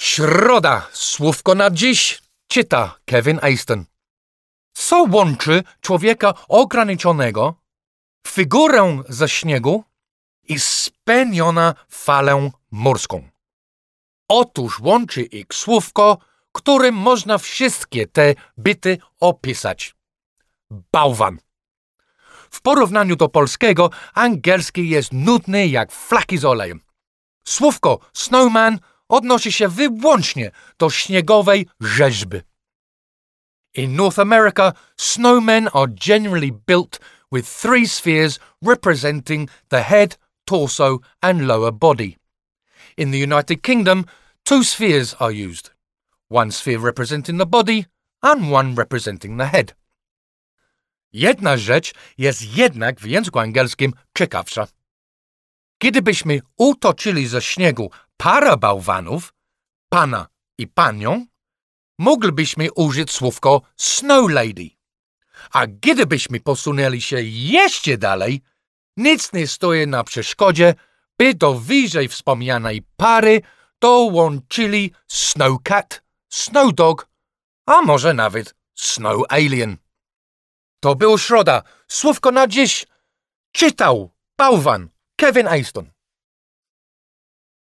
Środa, słówko na dziś, czyta Kevin Aston. Co łączy człowieka ograniczonego, figurę ze śniegu i speniona falę morską? Otóż łączy ich słówko, którym można wszystkie te byty opisać. Bałwan. W porównaniu do polskiego, angielski jest nudny jak flaki z olejem. Słówko snowman odnosi się wyłącznie do śniegowej rzeźby. In North America, snowmen are generally built with three spheres representing the head, torso, and lower body. In the United Kingdom, two spheres are used one sphere representing the body and one representing the head. Jedna rzecz jest jednak w języku angielskim ciekawsza. Kiedybyśmy utoczyli ze śniegu parę bałwanów, pana i panią, moglibyśmy użyć słówko snow lady. A gdybyśmy posunęli się jeszcze dalej, nic nie stoi na przeszkodzie, by do wyżej wspomnianej pary dołączyli snowcat, snowdog, a może nawet snow alien. To był środa. Słówko na dziś. Czytał bałwan Kevin Aston.